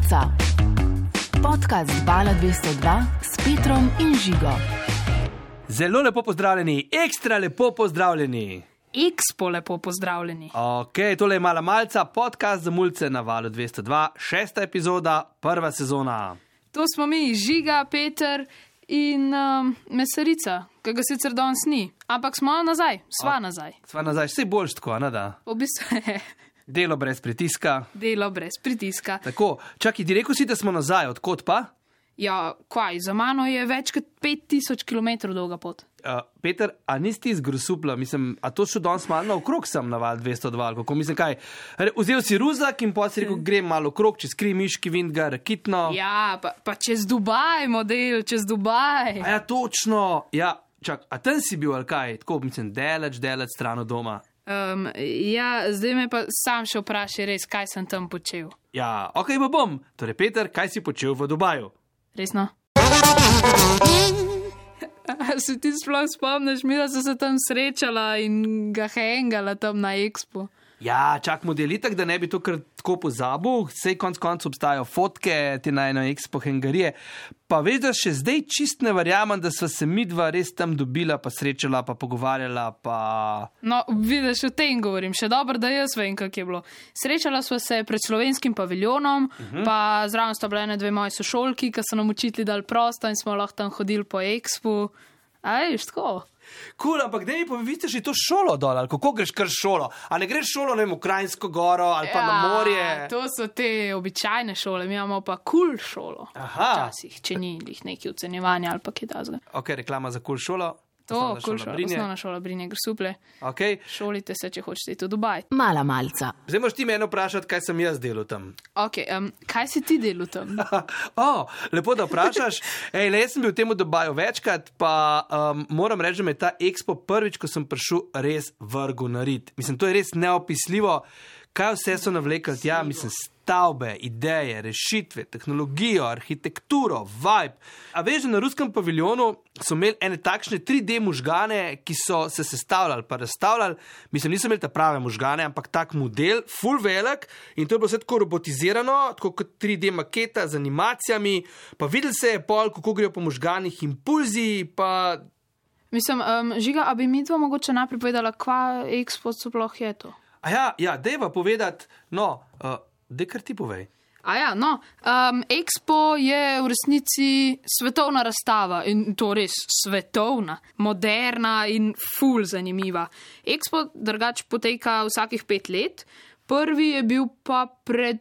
Malca. Podcast Bala 202 s Petrom in Žigo. Zelo lepo pozdravljeni, ekstra lepo pozdravljeni. Expo lepo pozdravljeni. Ok, tole je mala malca, podcast za mulce na valu 202, šesta epizoda, prva sezona. To smo mi, Žiga, Peter in um, Mesarica, ki ga sicer danes ni, ampak smo nazaj, sva O. nazaj. Sva nazaj, vse boljš tako, ne da. V bistvu je Delo brez pritiska. delo brez pritiska. Tako, čakaj, ti rekel si, da smo nazaj, odkot pa? Ja, kaj, za mano je več kot 5000 km dolga pot. Uh, Peter, a nisi iz Grusupla, mislim, a to šel danes malo naokrog sem na val 202, ali kako mislim, kaj. Re, vzel si ruzak in pa si rekel, grem malo okrog, čez krimiški vindgar, kitno. Ja, pa, pa čez Dubaj, model, čez Dubaj. A ja, točno, ja, čak, a tam si bil ali kaj, tako mislim, deleč, deleč stran od doma. Um, ja, zdaj me pa sam še vprašaj, res, kaj sem tam počel. Ja, ok, pa bom. Torej, Peter, kaj si počel v Dubaju? Resno? A Se ti sploh spomniš, mi smo se tam srečala in ga hengala tam na Expo. Ja, čak model itak, da ne bi to kar tako pozabil, vse konc koncev obstajajo fotke, te na eno expo hengarije. Pa veš, da še zdaj čist ne verjamem, da sva se midva res tam dobila, pa srečala, pa pogovarjala, pa. No, vidiš, o tem govorim, še dobro, da jaz vem, kako je bilo. Srečala sva se pred slovenskim paviljonom, uh -huh. pa zraven sta bile ene dve moji sošolki, ki so nam učitelji dali prosto in smo lahko tam hodili po Expo. A veš, tako. Kul, cool, ampak da mi pa vi ste že to šolo dol, ali kako greš kar šolo? A ne greš šolo, ne vem, v Krajinsko goro ali pa ja, na morje? To so te običajne šole, mi imamo pa kul cool šolo. Aha. Včasih, če ni jih neki ocenjevanja ali pa kaj tasga. Ok, reklama za kul cool šolo. To, Osnovna kul šola Brinje. osnovna šola Brinje, grsuple. Okay. Šolite se, če hočete v Dubaj. Mala Malca. Zdaj moš ti mene vprašati, kaj sem jaz delal tam. Ok, um, kaj si ti delal tam? oh, lepo, da vprašaš. Ej, le, jaz sem bil v tem Dubaju večkrat, pa um, moram reči, da me je ta ekspo prvič, ko sem prišel, res vrgel na rit. Mislim, to je res neopisljivo, kaj vse so navlekli tja, mislim, stavbe, ideje, rešitve, tehnologijo, arhitekturo, vibe. A veš, na ruskem paviljonu so imeli ene takšne 3D možgane, ki so se sestavljali, pa razstavljali. Mislim, niso imeli ta prave možgane, ampak tak model, full velik in to je bilo vse tako robotizirano, tako kot 3D maketa z animacijami. Pa videl se je pol, kako grejo po možganih impulzi, pa Mislim, um, žiga, a bi mi to mogoče najprej povedala, kva Expo sploh je to? A ja, ja deva povedati, no, uh, da kar ti povej. A ja, no, um, Expo je v resnici svetovna razstava in to res svetovna, moderna in ful zanimiva. Expo drugač poteka vsakih pet let, prvi je bil pa pred,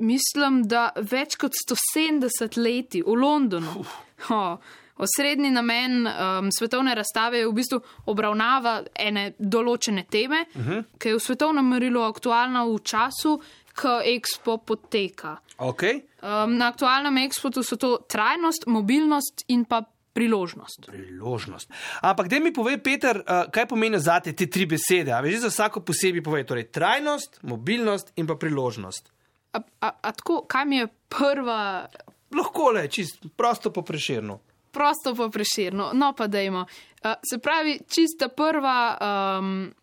mislim, da več kot 170 leti v Londonu. Oh. Osrednji namen um, svetovne razstave je v bistvu obravnava ene določene teme, uh -huh. ki je v svetovnem merilu aktualna v času, ko Expo poteka. Okay. Um, na aktualnem ekspotu so to trajnost, mobilnost in pa priložnost. Priložnost. Ampak, da mi povej, Peter, uh, kaj pomeni za te, tri besede? A veš, za vsako posebej povej, torej trajnost, mobilnost in pa priložnost. A, a, a tako, kaj mi je prva, Lahko le, čist prosto po preširnu. prosto pa preširno, no pa dajmo. Uh, se pravi, čista prva um,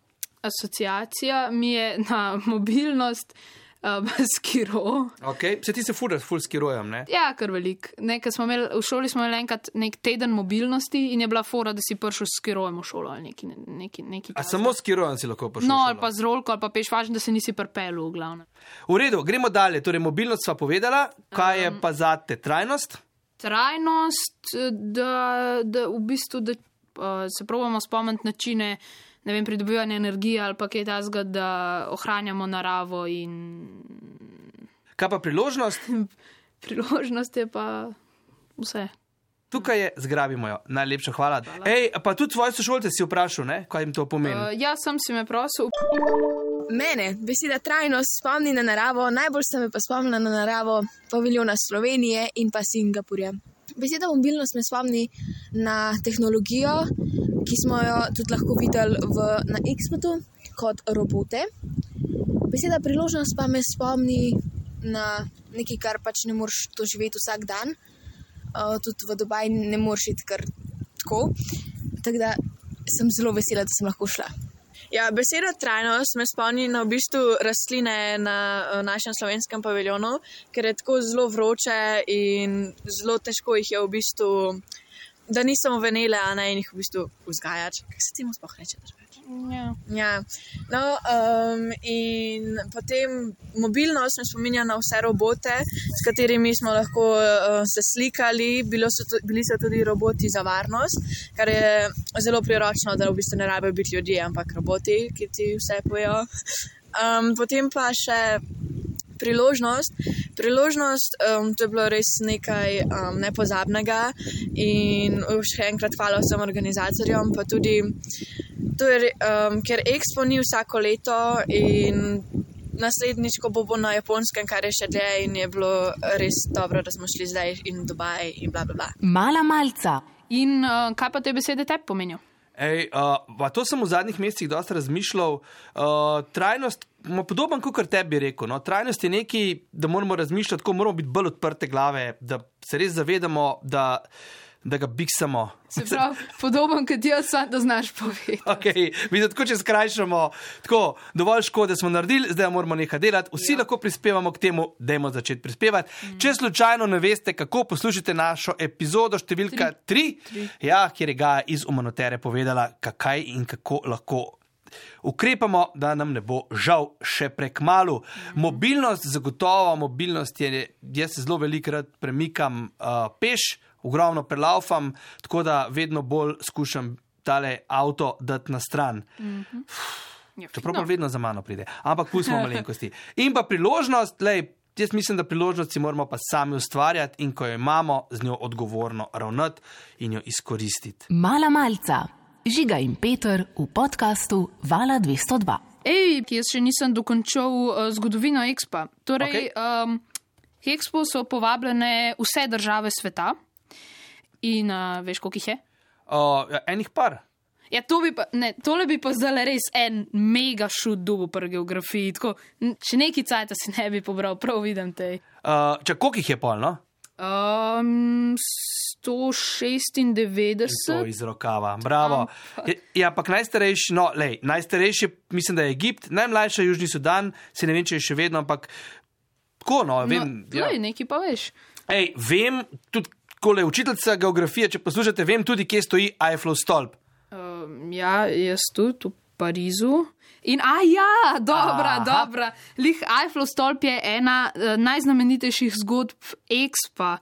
asociacija mi je na mobilnost um, skiro. Okay. Se ti se furaš, fulski rojem, ne? Ja, kar velik. Nekaj smo imeli, v šoli smo imeli enkrat nek teden mobilnosti in je bila fora, da si prišel s kirojem v šolo ali neki. neki, neki A samo s kirojem si lahko prišel. No, ali pa z rolko, ali pa peš važno, da se nisi prpel v glavnem. V redu, gremo dalje. Torej, mobilnost sva povedala, kaj je pa za te trajnost? Trajnost, da, da v bistvu da, uh, se pravimo spomniti načine ne vem, pridobivanja energije ali pa kaj tasga, da ohranjamo naravo in Kaj pa priložnost? priložnost je pa vse. Tukaj je, zgrabimo jo. Najlepša hvala. Ej, pa tudi tvoje sošolce si vprašal, ne? kaj jim to pomeni. Uh, jaz sem si me prosil, Mene beseda trajnost spomni na naravo, najbolj se me pa spomni na naravo paviljona Slovenije in pa Singapurja. Beseda mobilnost me spomni na tehnologijo, ki smo jo tudi lahko videli v, na X-Potu kot robote. Beseda priložnost pa me spomni na nekaj, kar pač ne moreš doživeti vsak dan. Uh, tudi v Dubaj ne moreš iti kar tako. Tako da sem zelo vesela, da sem lahko šla. Ja, beseda trajnost me spomni na v bistvu rastline na našem slovenskem paviljonu, ker je tako zelo vroče in zelo težko jih je v bistvu, da niso venele, a ne in jih v bistvu vzgajati. Kaj se temu sploh reče? drugače? Ja. Ja, no, um, in potem mobilnost me spominja na vse robote, s katerimi smo lahko uh, se slikali. Bilo so tu, bili so tudi roboti za varnost, kar je zelo priročno, da v bistvu ne rabijo biti ljudje, ampak roboti, ki ti vse pojejo. Um, potem pa še priložnost. Priložnost, um, to je bilo res nekaj um, nepozabnega in še enkrat hvala vsem organizatorjem, pa tudi, to je, um, ker Expo ni vsako leto in naslednjič, ko bo, bo na japonskem, kar je še dlje in je bilo res dobro, da smo šli zdaj in v Dubaj in bla bla bla. Mala malca. In uh, kaj pa te besede tebi pomenijo? Ej, uh, to sem v zadnjih mesecih dosta razmišljal. Uh, trajnost, podoben kot tebi rekel. No? Trajnost je nekaj, da moramo razmišljati, tako moramo biti bolj odprte glave, da se res zavedamo, da, da ga biksamo. Se pravi, podoben kot jaz, samo da znaš povedati. Okay, mi da tako če skrajšamo, tako dovolj škode smo naredili, zdaj moramo nekaj delati, vsi ja. lahko prispevamo k temu, dajmo začeti prispevati. Mm. Če slučajno ne veste, kako poslušate našo epizodo številka 3, ja, kjer je Gaja iz Umanotere povedala, kaj in kako lahko. Ukrepamo, da nam ne bo žal še prek malu. Mm. Mobilnost, zagotovo mobilnost je, jaz se zelo velikrat premikam uh, peš, ogromno prelaufam, tako da vedno bolj skušam tale avto dati na stran. Ja, Čeprav fino. no. vedno za mano pride, ampak pustimo malenkosti. In pa priložnost, lej, jaz mislim, da priložnost si moramo pa sami ustvarjati in ko jo imamo, z njo odgovorno ravnati in jo izkoristiti. Mala malca. Žiga in Peter v podkastu Vala 202. Ej, jaz še nisem dokončal uh, zgodovino Expa. Torej, okay. um, Expo so povabljene vse države sveta. In uh, veš, koliko jih je? Uh, ja, enih par. Ja, to bi pa, ne, tole bi pa zdaj res en mega šut dubo pri geografiji. Tako, če neki cajt si ne bi pobral, prav vidim te. Uh, če koliko jih je pol, Um, To 196. iz rokava, bravo. Ja, Ja, ampak najstarejši, no, lej, najstarejši, mislim, da je Egipt, najmlajši je Južni Sudan, se ne vem, če je še vedno, ampak tako, no, vem. no, ja. lej, nekaj pa veš. Ej, vem, tudi, ko je učiteljica geografije, če poslušate, vem tudi, kje stoji Eiffelov stolp. Um, ja, jaz tudi Parizu. In, a ja, dobra, Aha. dobra. Lih Eiffelov stolp je ena uh, najznamenitejših zgodb Expa,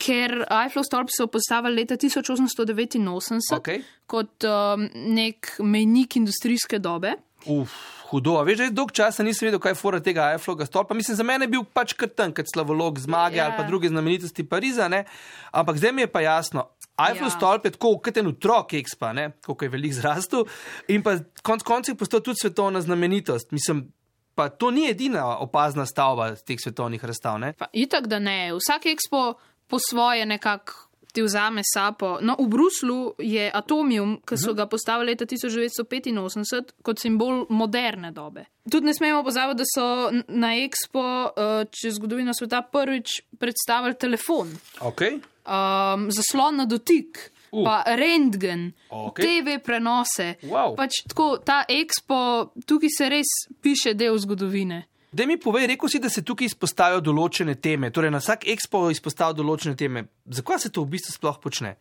ker Eiffelov stolp so postavili leta 1889 Okej. kot um, nek mejnik industrijske dobe. Uf, hudo. A Veš, že dolg časa nisem vedel, kaj je fora tega Eiffelovega stolpa. Mislim, za mene je bil pač kar tam, kot slavolog zmage Ja. ali pa druge znamenitosti Pariza, ne? ampak zdaj mi je pa jasno. Eiffelov Ja. stolp je tako kot en otrok, ekspa, ne? koliko je velik zrastel in pa konc koncev je postal tudi svetovna znamenitost. Mislim, pa to ni edina opazna stavba teh svetovnih razstav. Ne? Pa, itak, da ne. Vsak ekspo po svoje nekako ti vzame sapo. No, v Bruslu je Atomium, ki so ga postavili leta 1985 kot simbol moderne dobe. Tudi ne smemo pozabiti, da so na ekspo uh, čez zgodovino sveta prvič predstavili telefon, Okay. Um, zaslon na dotik. Uh. Pa rentgen, Okej. TV prenose. Wow. Pač tako, ta ekspo, tukaj se res piše del zgodovine. Da mi povej, rekel si, da se tukaj izpostavijo določene teme, torej na vsak ekspo izpostavijo določene teme. Zakaj se to v bistvu sploh počne?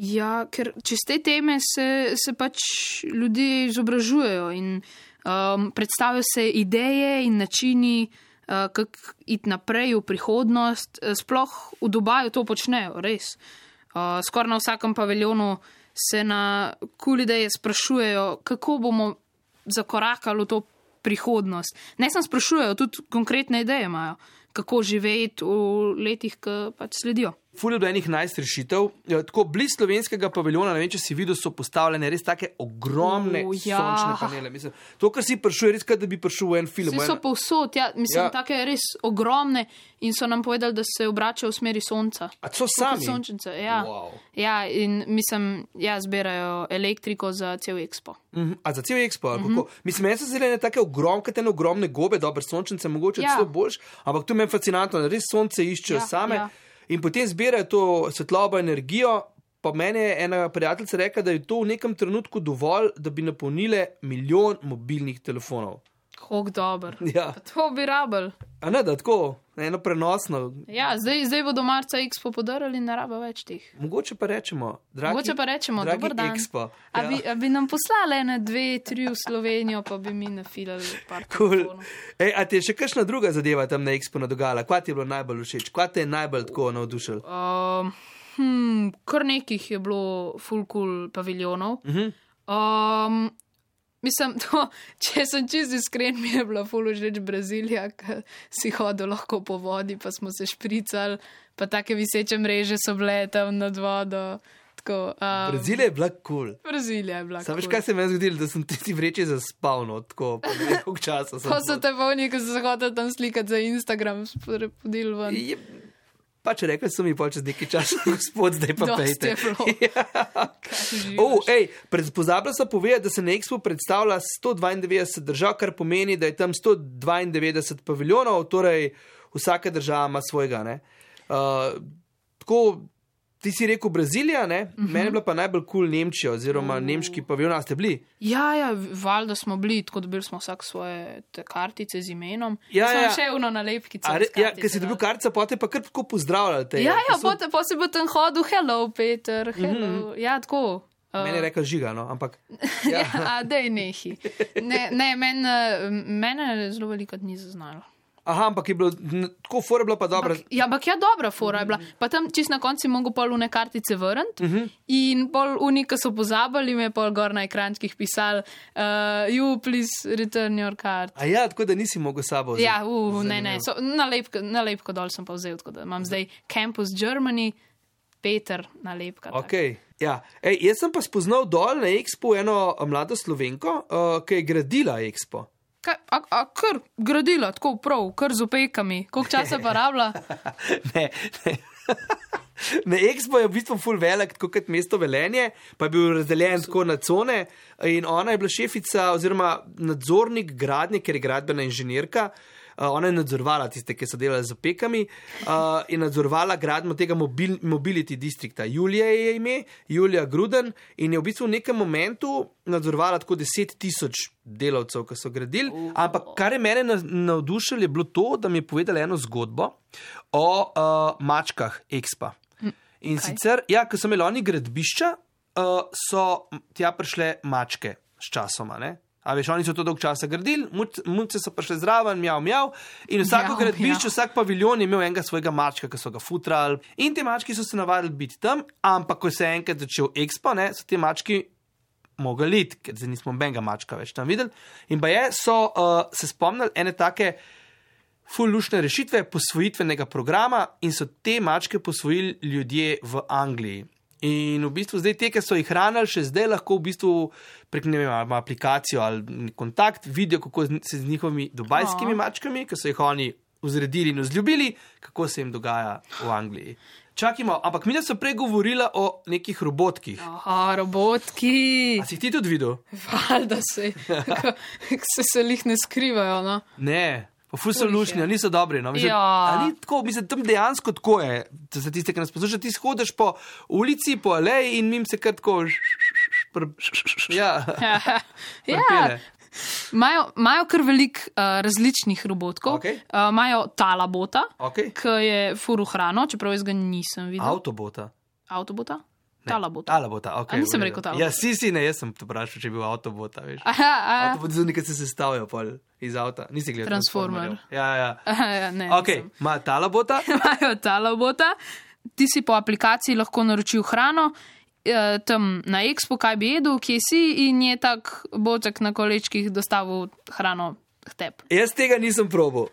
Ja, ker čez te teme se, se pač ljudje izobražujejo in um, predstavijo se ideje in načini, uh, kako iti naprej v prihodnost. Eh, Sploh v Dubaju to počnejo, res. Uh, skoraj na vsakem paviljonu se na kul ideje sprašujejo, kako bomo zakorakali v to prihodnost. Ne samo sprašujejo, tudi konkretne ideje imajo, kako živeti v letih, ki pač sledijo. Fulje do enih najstrešitev. Ja, Tako blizu slovenskega paviljona, ne vem, če si videl, so postavljene res take ogromne U, uh, ja. sončne panele. Mislim, to, kar si prišel, je res, da bi prišel v en film. Vsi so en- povsod, ja, mislim, Ja. ja. take res ogromne in so nam povedali, da se obračajo v smeri sonca. A so sami? Sončnice, ja. Wow. ja, in mislim, ja, zbirajo elektriko za cel ekspo. Mhm. A za cel ekspo, ali kako? Mislim, meni so zelene take ogromne, ogromne gobe, dobre sončnice, mogoče Ja. celo boljš, ampak to je meni fascinantno, da res sonce iščejo Ja, same ja. in potem zbirajo to svetlobo, energijo. pa meni je ena prijateljica rekla, da je to v nekem trenutku dovolj, da bi napolnile milijon mobilnih telefonov. Kako dober. Ja, Pa To bi rabili. a ne da tako, eno prenosno. Ja, zdaj, zdaj bodo marca Expo podarili, ne rabo več teh. Mogoče pa rečemo, dragi, Mogoče pa rečemo, dober dan. Expo. A Ja. bi, a bi nam poslali ene, dve, tri v Slovenijo, pa bi mi nafilali par Cool. Ej, a ti je še kakšna druga zadeva tam na Expo dogajala? Kaj ti je bilo najbolj všeč? Kaj te je najbolj tako navdušil? Um, hm, kar nekih je bilo full cool paviljonov. Uh -huh. Um, mislim, to, če sem čist iskren, mi je bila full všeč Brazilija, ker si hodil lahko po vodi, pa smo se špricali, pa take viseče mreže so bile tam nad vodo. Tako, um, Brazilija je bila kul. Cool. Brazilija je bila. Veš, cool. kaj se je zgodilo, da sem ti vreče zaspal, no, tako, koliko časa sem. Pa so te polni, ki so se hoteli tam slikati za Instagram, spodil ven. Je, pač rekli so mi, čez nekaj časa, gospod, zdaj pa pejte. živiš? Oh, ej, pred, pozabila sem povedati, da se na Expo predstavlja 192 držav, kar pomeni, da je tam 192 paviljonov, torej vsaka država ima svojega. ne. Uh, tako, ti si rekel Brazilija, uh -huh. meni je bila pa najbolj kul cool Nemčija, oziroma uh. nemški paviljon, ste bili. Ja, ja, valjda smo bili, tako dobili smo vsak svoje kartice z imenom. Ja, Smo ja. še. A Re, s ja, kartice ker si dobil dal. kartico, potem pa kar tako pozdravljali. te, Ja, ja, so- potem pa si bo tam hodil, hello, Peter, hello. Mm -hmm. Ja, tako. Uh, Meni je rekel žiga, no, ampak. ja, a dej nehi. Ne, ne meni men zelo veliko ni zaznalo. Aha, ampak je bilo tako, fora je bila pa dobra. Ampak, ja, ampak ja, dobra fora je bila. Pa tam čist na koncu si mogel pol une kartice vrniti. Uh Mhm. -huh. In pol uni, ki so pozabili, mi je pol gor na ekrančkih pisal, uh, you please return your card. A ja, tako da nisi mogel s sabo. vzeti. Ja, uh, ne, ne, so, nalepko, nalepko dol sem pa vzel, tako da imam zdaj Campus Germany, Peter, nalepka. tak. Okay, ja. Ej, jaz sem pa spoznal dol na Expo eno a, mlado slovenko, uh, ki je gradila Expo. Kaj, a, a kar gradila, tako prav, kar z opekami, koliko časa pa rabila? ne, ne. Na Expo je v bistvu full velik, tako kot mesto Velenje, pa je bil razdeljen tako na cone. In ona je bila šefica oziroma nadzornik gradnje, ker je gradbena inženirka. Uh, ona je nadzorovala tiste, ki so delali z opekami uh, in nadzorovala gradnjo tega mobil, mobility distrikta. Julija je ime, Julija Gruden in je v bistvu v nekem momentu nadzorovala tako 10 tisoč delavcev, ki so gradili. Ampak kar je mene na- navdušilo, je bilo to, da mi je povedala eno zgodbo o uh, mačkah Expa. In Kaj? sicer, ja, ko so imeli oni gradbišča, uh, so tja prišle mačke s časoma. Ne? A veš, oni so to dolgo časa gradili, muce so prišle zraven, mjav, mjav. In vsako gradbišče, vsak paviljon je imel enega svojega mačka, ki so ga futrali. In te mački so se navadili biti tam, ampak ko se je enkrat začel Expo, ne, so te mački mogli iti, ker zdaj nismo benga mačka več tam videli. In pa je, so uh, se spomnili ene take fullušne rešitve posvojitvenega programa in so te mačke posvojili ljudje v Angliji. In v bistvu zdaj te, ki so jih hranili, še zdaj lahko v bistvu prek ne vem, ali aplikacijo ali kontakt, vidijo, kako se z njihovimi dubajskimi Aha. mačkami, ki so jih oni vzredili in vzljubili, kako se jim dogaja v Angliji. Čakajmo, ampak mi smo prej govorili o nekih robotkih. Aha, robotki. A si ti tudi videl? Valjda se, ko- se, se jih ne skrivajo. No. Ne. Pa ful so Ful jih lušni, je. a niso dobri. No? Mislim, Ja. ni tako, mislim, tam dejansko tako je. Za tiste, ki nas poslušajo, ti hodiš po ulici, po aleji in mim se kar tako. Ja, ja, imajo, kar veliko uh, različnih robotkov. Okej. Uh, imajo talabota, Okay. ki je furu hrano, čeprav jaz ga nisem videl. Avtobota. Avtobota? Talabota. Talabota, ok. A nisem v redu. rekel talabota. Ja, si si, ne, jaz sem te vprašal, če je bil avtobota, veš. Aha, aha. Avtoboti so nekaj se sestavljajo pol iz avta. Nisi gledal. Transformer. Ja, ja. aha ja, ne, Ok, ima talabota. imajo talabota, ti si po aplikaciji lahko naročil hrano. eh, Tam na Expo, kaj bi jedel, kje si, in je tak boček na kolečkih dostavil hrano k tebi. Jaz tega nisem probil.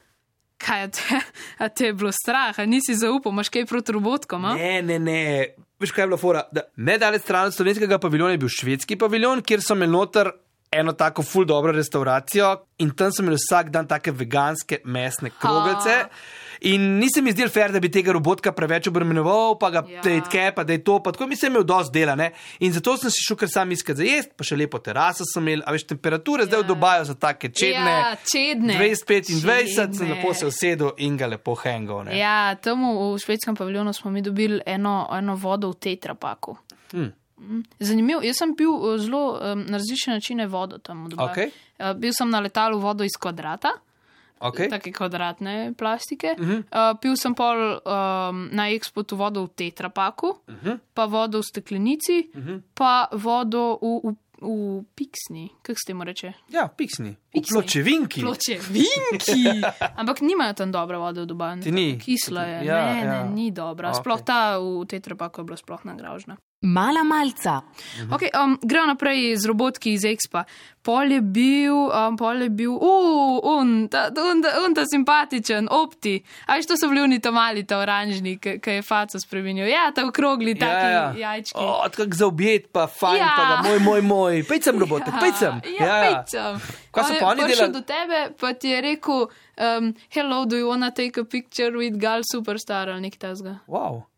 Kaj te, a te je bilo strah, a nisi zaupal, imaš kaj proti robotkom? a? Ne, ne, ne. Veš, kaj je bilo fora? Da, Nedaleč stran od slovenskega paviljona je bil švedski paviljon, kjer so imeli noter eno tako ful dobro restauracijo in tam so imeli vsak dan take veganske mesne kroglice. In nisem mi zdel fair, da bi tega robotka preveč obremenoval, pa ga Ja. ja. tke, pa da je to, pa tako mi se je imel dosti dela. Ne? In zato sem si šel kar sam iskat za jesti, pa še lepo teraso sem imel, a veš, temperature zdaj Ja. v Dubaju so take čedne. Ja, čedne. 25 in 20, sem lepo se usedel in ga lepo hengal. Ja, tam v švedskem paviljonu smo mi dobili eno, eno vodo v tetrapaku. Hm. Zanimivo, jaz sem pil eh, zelo um, na različne načine vodo tam. v Dubaju. Okej. Uh, bil sem na letalu vodo iz kvadrata, Okay. take kvadratne plastike. Uh Mhm. -huh. uh, pil sem pol um, na ekspotu vodo v tetrapaku, uh Mhm. -huh. pa vodo v steklenici, uh -huh. pa vodo v, v, v piksni, kako se temu reče. Ja, piksni. Piksni. Pločevinki. Pločevinki. Ampak nimajo tam dobre vode v Dubaju. Ni? Kisla je, Ja, ne, ja. ne, ni dobra. Okej. Sploh ta v tetrapaku je bila sploh nagražna. Mala malca. Mhm. Okay, um, gremo naprej z robotki iz Expa. Pol je bil, um, pol je bil, uh, un, ta, un, ta, un ta simpatičen, opti. A što so bili oni ta mali, ta oranžni, ki je faco spremenil. Ja, ta okrogli, taki ja, ja. jajčki. O, tako za objet, pa fajn, Ja. pa ga, moj, moj, moj. Pejcem robotek, pejcem. Ja, pejcem. Kaj so On je pa oni prišel delali? do tebe, pa ti je rekel, um, hello, do you wanna take a picture with Gal Superstar ali nekaj tasga. Wow.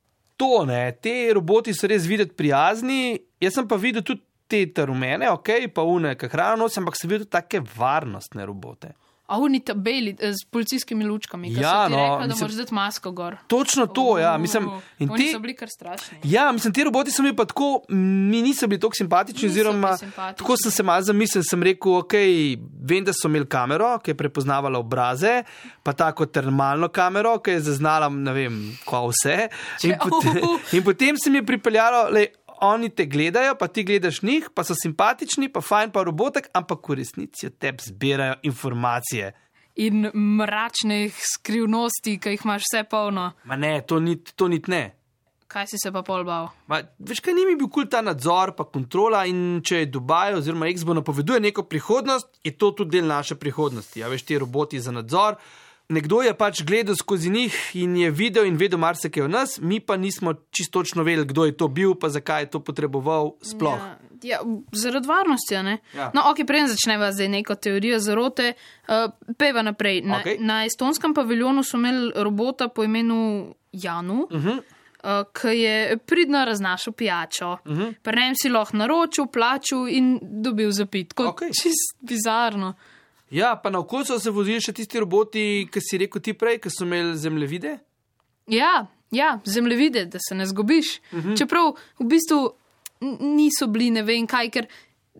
To ne, te roboti so res videti prijazni. Jaz sem pa videl tudi te rumene, ok, pa une, ki hrano nosim, ampak sem videl take varnostne robote. A oni ta beli eh, policijskimi lučkami, ki Ja, so ti no, rekli, da mislim- moraš dati masko gor. Točno to, ja. Mislim, in te, so bili kar strašni. ja, mislim, ti roboti so mi pa tako, mi niso bili tako simpatični, Niso oziroma simpatični. tako sem se malo zamislil, sem rekel, ok, vem, da so imeli kamero, ki je prepoznavala obraze, pa tako termalno kamero, ki je zaznala, ne vem, kva vse. In, Če- potem, in potem se mi je pripeljalo, le, oni te gledajo, pa ti gledaš njih, pa so simpatični, pa fajn, pa robotek, ampak v resnici od tebe zbirajo informacije. In mračnih skrivnosti, ki jih imaš vse polno. Ma ne, to ni, to ni ne. Kaj si se pa pol bal? Ma, veš, kaj ni mi bil kul ta nadzor, pa kontrola. In če je Dubaj oziroma Expo napoveduje neko prihodnost, je to tudi del naše prihodnosti. Ja, veš, ti roboti za nadzor. Nekdo je pač gledal skozi njih in je videl in vedel marsikaj o nas, mi pa nismo čisto točno vedeli, kdo je to bil, pa zakaj je to potreboval sploh. Ja, ja, zaradi varnosti? Ja. No, ok, preden začneva zdaj neko teorijo zarote, uh, peva naprej. Na, Okej. na estonskem paviljonu so imeli robota po imenu Janu. Uh Mhm. -huh. Uh, ki je pridno raznašal pijačo. Uh Mhm. -huh. Prenem si lahko naročil, plačil in dobil zapit. Tako Okej. čist bizarno. Ja, pa na okolju so se vozili še tisti roboti, ki si rekel ti prej, ki so imeli zemljevide. Ja, ja zemljevide, da se ne zgubiš. Uh -huh. Čeprav v bistvu niso bili ne vem kaj, ker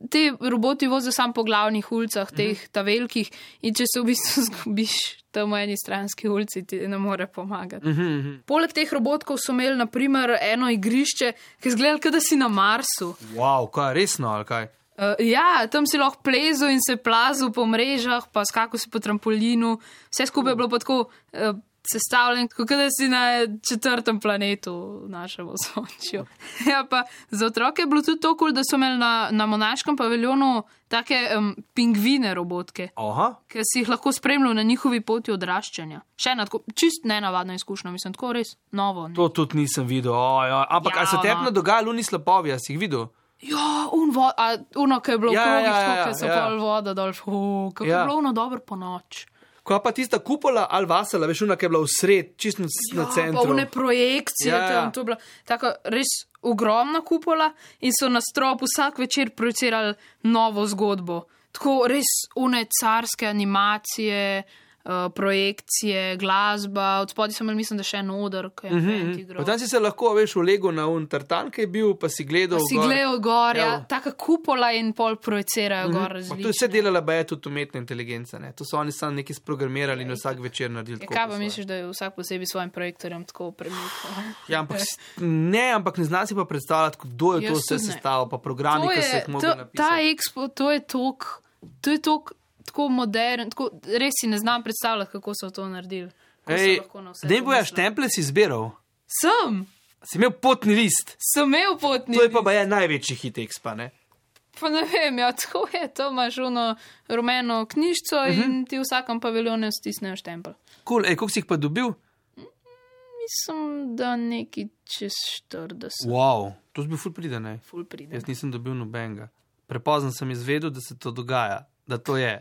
te roboti vozijo samo po glavnih ulicah, teh uh -huh. ta velikih, in če se v bistvu zgubiš tam v eni stranski ulici, ti ne more pomagati. Uh -huh. Poleg teh robotkov so imeli naprimer eno igrišče, ki je izgledalo, kot da si na Marsu. Wow, kaj resno ali kaj. Uh, ja, tam si lahko plezal in se plazil po mrežah, pa skakal si po trampolinu. Vse skupaj je bilo pa tako uh, sestavljeno, kot da si na četrtem planetu v našem osončju. ja, pa za otroke je bilo tudi to, cool, da so imeli na, na monaškem paviljonu take um, pingvine robotke. Aha, Ki si jih lahko spremljal na njihovi poti odraščanja. Še ena tako, čist nenavadna izkušnja, mislim, tako res novo. Ne? to tudi nisem videl. Ja. Ampak Ja, ja, se tebi ono. ne dogaja, luni slapovi, a si jih videl? Ja, un vo, a, uno, ki je bilo Ja, ja, ja, krogih, ja, ja, ja, so ja. pol voda dol, fu, kako Ja. je bilo uno dobro po noč. Ko pa tista kupola ali vasala, veš, una, ki je bila v sred, čisto na centru. Ja, une projekcije, Ja, ja, ja. to je bila taka res ogromna kupola in so na stropu vsak večer projicirali novo zgodbo. Tako res une carske animacije, uh, projekcije, glasba, od spodaj sem imel, mislim, da še en odr, ki je mm -hmm. igral. Potem si se lahko, veš, v Lego na un tartan, ki je bil, pa si gledal. Pa si gor. gledal gor, ja, Ja. taka kupola in pol projicirajo mm -hmm. gor Pa različne. to je vse delala baje tudi umetna inteligenca. Ne? To so oni sami nekaj sprogramirali in vsak večer naredili. Ja, kaj pa misliš, da je vsak posebej s svojim projektorjem tako premikal? Ja, ampak, ne, ampak ne znam si pa predstavljati, kdo je Jaz to vse sestavil, pa programi, ki so je, jih napisati. ta expo, to je tok, to je tok, tako modern, tako, res si ne znam predstavljati, kako so to naredili. Ne to boja mislili. štemple si zbiral, Sem, si imel potni list. sem imel potni. To je pa baje največji hit expa, ne? Pa ne vem, ja, tako je, to imaš ono rumeno knjižico uh Mhm. -huh. in ti v vsakem paviljonu stisnejo štempel. Cool. Ej, koliko si jih pa dobil? Mislim, da neki čez 40, wow. To si bil ful priden, ne? ful pride. Jaz nisem dobil nobenega. Prepozno sem izvedel, da se to dogaja, da to je.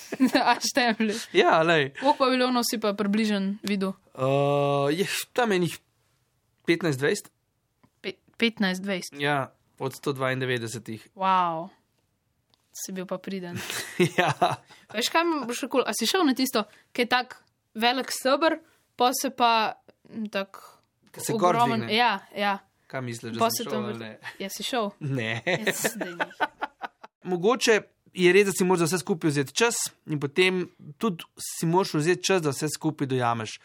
A štempli. Ja, lej. Koliko paviljonov si pa približen videl? Uh, je tam enih 15-20, Pe 15-20. ja, od 192. Wow. Si bil pa priden. ja. Veš, kaj mi bo še kul? A si šel na tisto, ki je tak velik stebr, pa se pa mm, tak. Ki se ogromen-. Ja, ja. Kaj misliš, da Pa se šel tam? Ja, si šel. Ne. Zdaj ni. Mogoče je res, da si moraš za vse skupaj vzeti čas in potem tudi si moraš vzeti čas, da vse skupaj dojameš.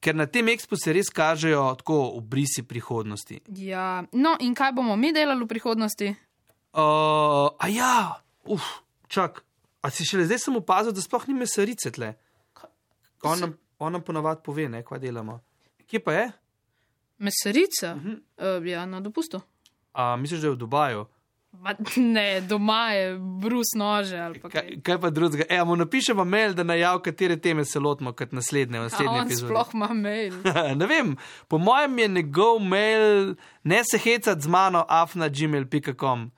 Ker na tem ekspu se res kažejo tako obrisi prihodnosti. Ja, no in kaj bomo mi delali v prihodnosti? Uh, a ja, uf, čak, a si šele zdaj sem opazil, da sploh ni mesarice tle. On nam, on nam ponavadi pove, ne, kaj delamo. Kje pa je? Mesarica? Uh Mhm. -huh. uh, ja, na dopustu. A, misliš, da je v Dubaju? Ma, ne, doma je brus nože kaj. Kaj, kaj pa drugega? E, mu napišemo mail, da najav, katere teme se lotimo kot naslednje, v A on sploh ima mail. ne vem, po mojem je njegov mail ne se hecati z mano, afna.gmail.com.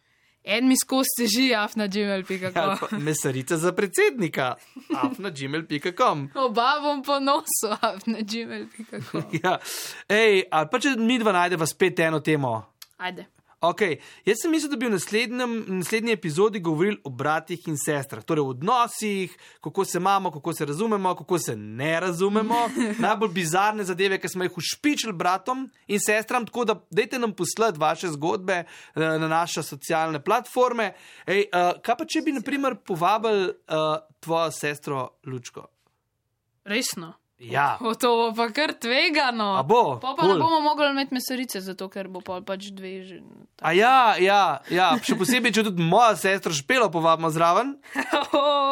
En mi skozi teži, afna Ali gmail.com. pa Mesarica za predsednika, afna.gmail.com. Oba bom po nosu, afna gmail.com. Ja, ej, ali pa če mi dva najdeva spet eno temo. Ajde. Okay. Jaz sem mislil, da bi v naslednji epizodi govorili o bratih in sestrah, torej o odnosih, kako se imamo, kako se razumemo, kako se ne razumemo. Najbolj bizarne zadeve, ki smo jih ušpičili bratom in sestram. Tako da dajte nam poslati vaše zgodbe eh, na naše socialne platforme. Ej, uh, kaj pa če bi, na primer, povabili uh, tvojo sestro Lučko? Resno. Ja, O, to bo pa kar tvegano. A bo? Pa, pa Cool. ne bomo mogli imeti mesarice, zato ker bo pa pač dve že. A ja, ja, ja, še posebej, če tudi moja sestra špelo povabimo zraven.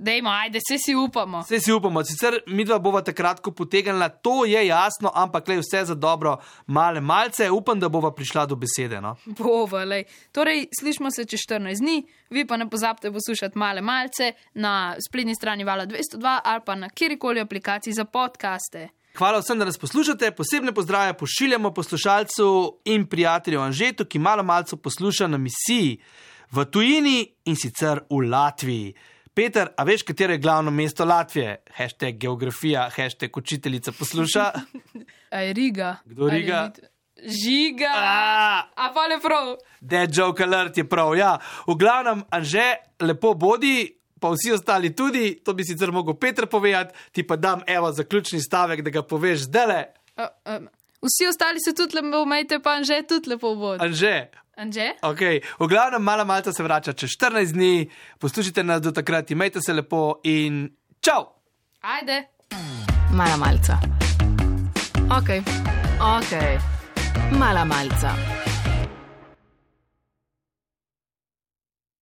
Dejmo, ajde, vse si upamo. Vse si upamo, sicer mi dva bova takrat, potegnila, to je jasno, ampak le vse za dobro male malce. Upam, da bova prišla do besede. No? Bova, lej. Torej, slišmo se čez 14 dni, vi pa ne pozabite poslušati male malce na spletni strani Vala 202 ali pa na kjerkoli aplikaciji za podkaste. Hvala vsem, da nas poslušate. Posebne pozdrave pošiljamo poslušalcu in prijatelju Anžetu, ki malo malce posluša na misiji v tujini in sicer v Latviji. Peter, a veš, katero je glavno mesto Latvije? Hashtag geografija, hashtag učiteljica posluša. A je Riga? Kdo Ali Riga? Lit- Žiga! A, A pa le prav. Dead joke alert je prav. Ja. V glavnem, Anže, lepo bodi, pa vsi ostali tudi, to bi sicer mogel Petr povedati, ti pa dam evo zaključni stavek, da ga poveš zdaj. Uh, um, vsi ostali se tudi lepo umejte, pa Anže tudi lepo bo. Anže. Anže? Okay. V glavnem, mala malca se vrača čez 14 dni, poslušajte nas do takrat, imejte se lepo in čau! Ajde. Mala malca. Ok, ok, mala malca.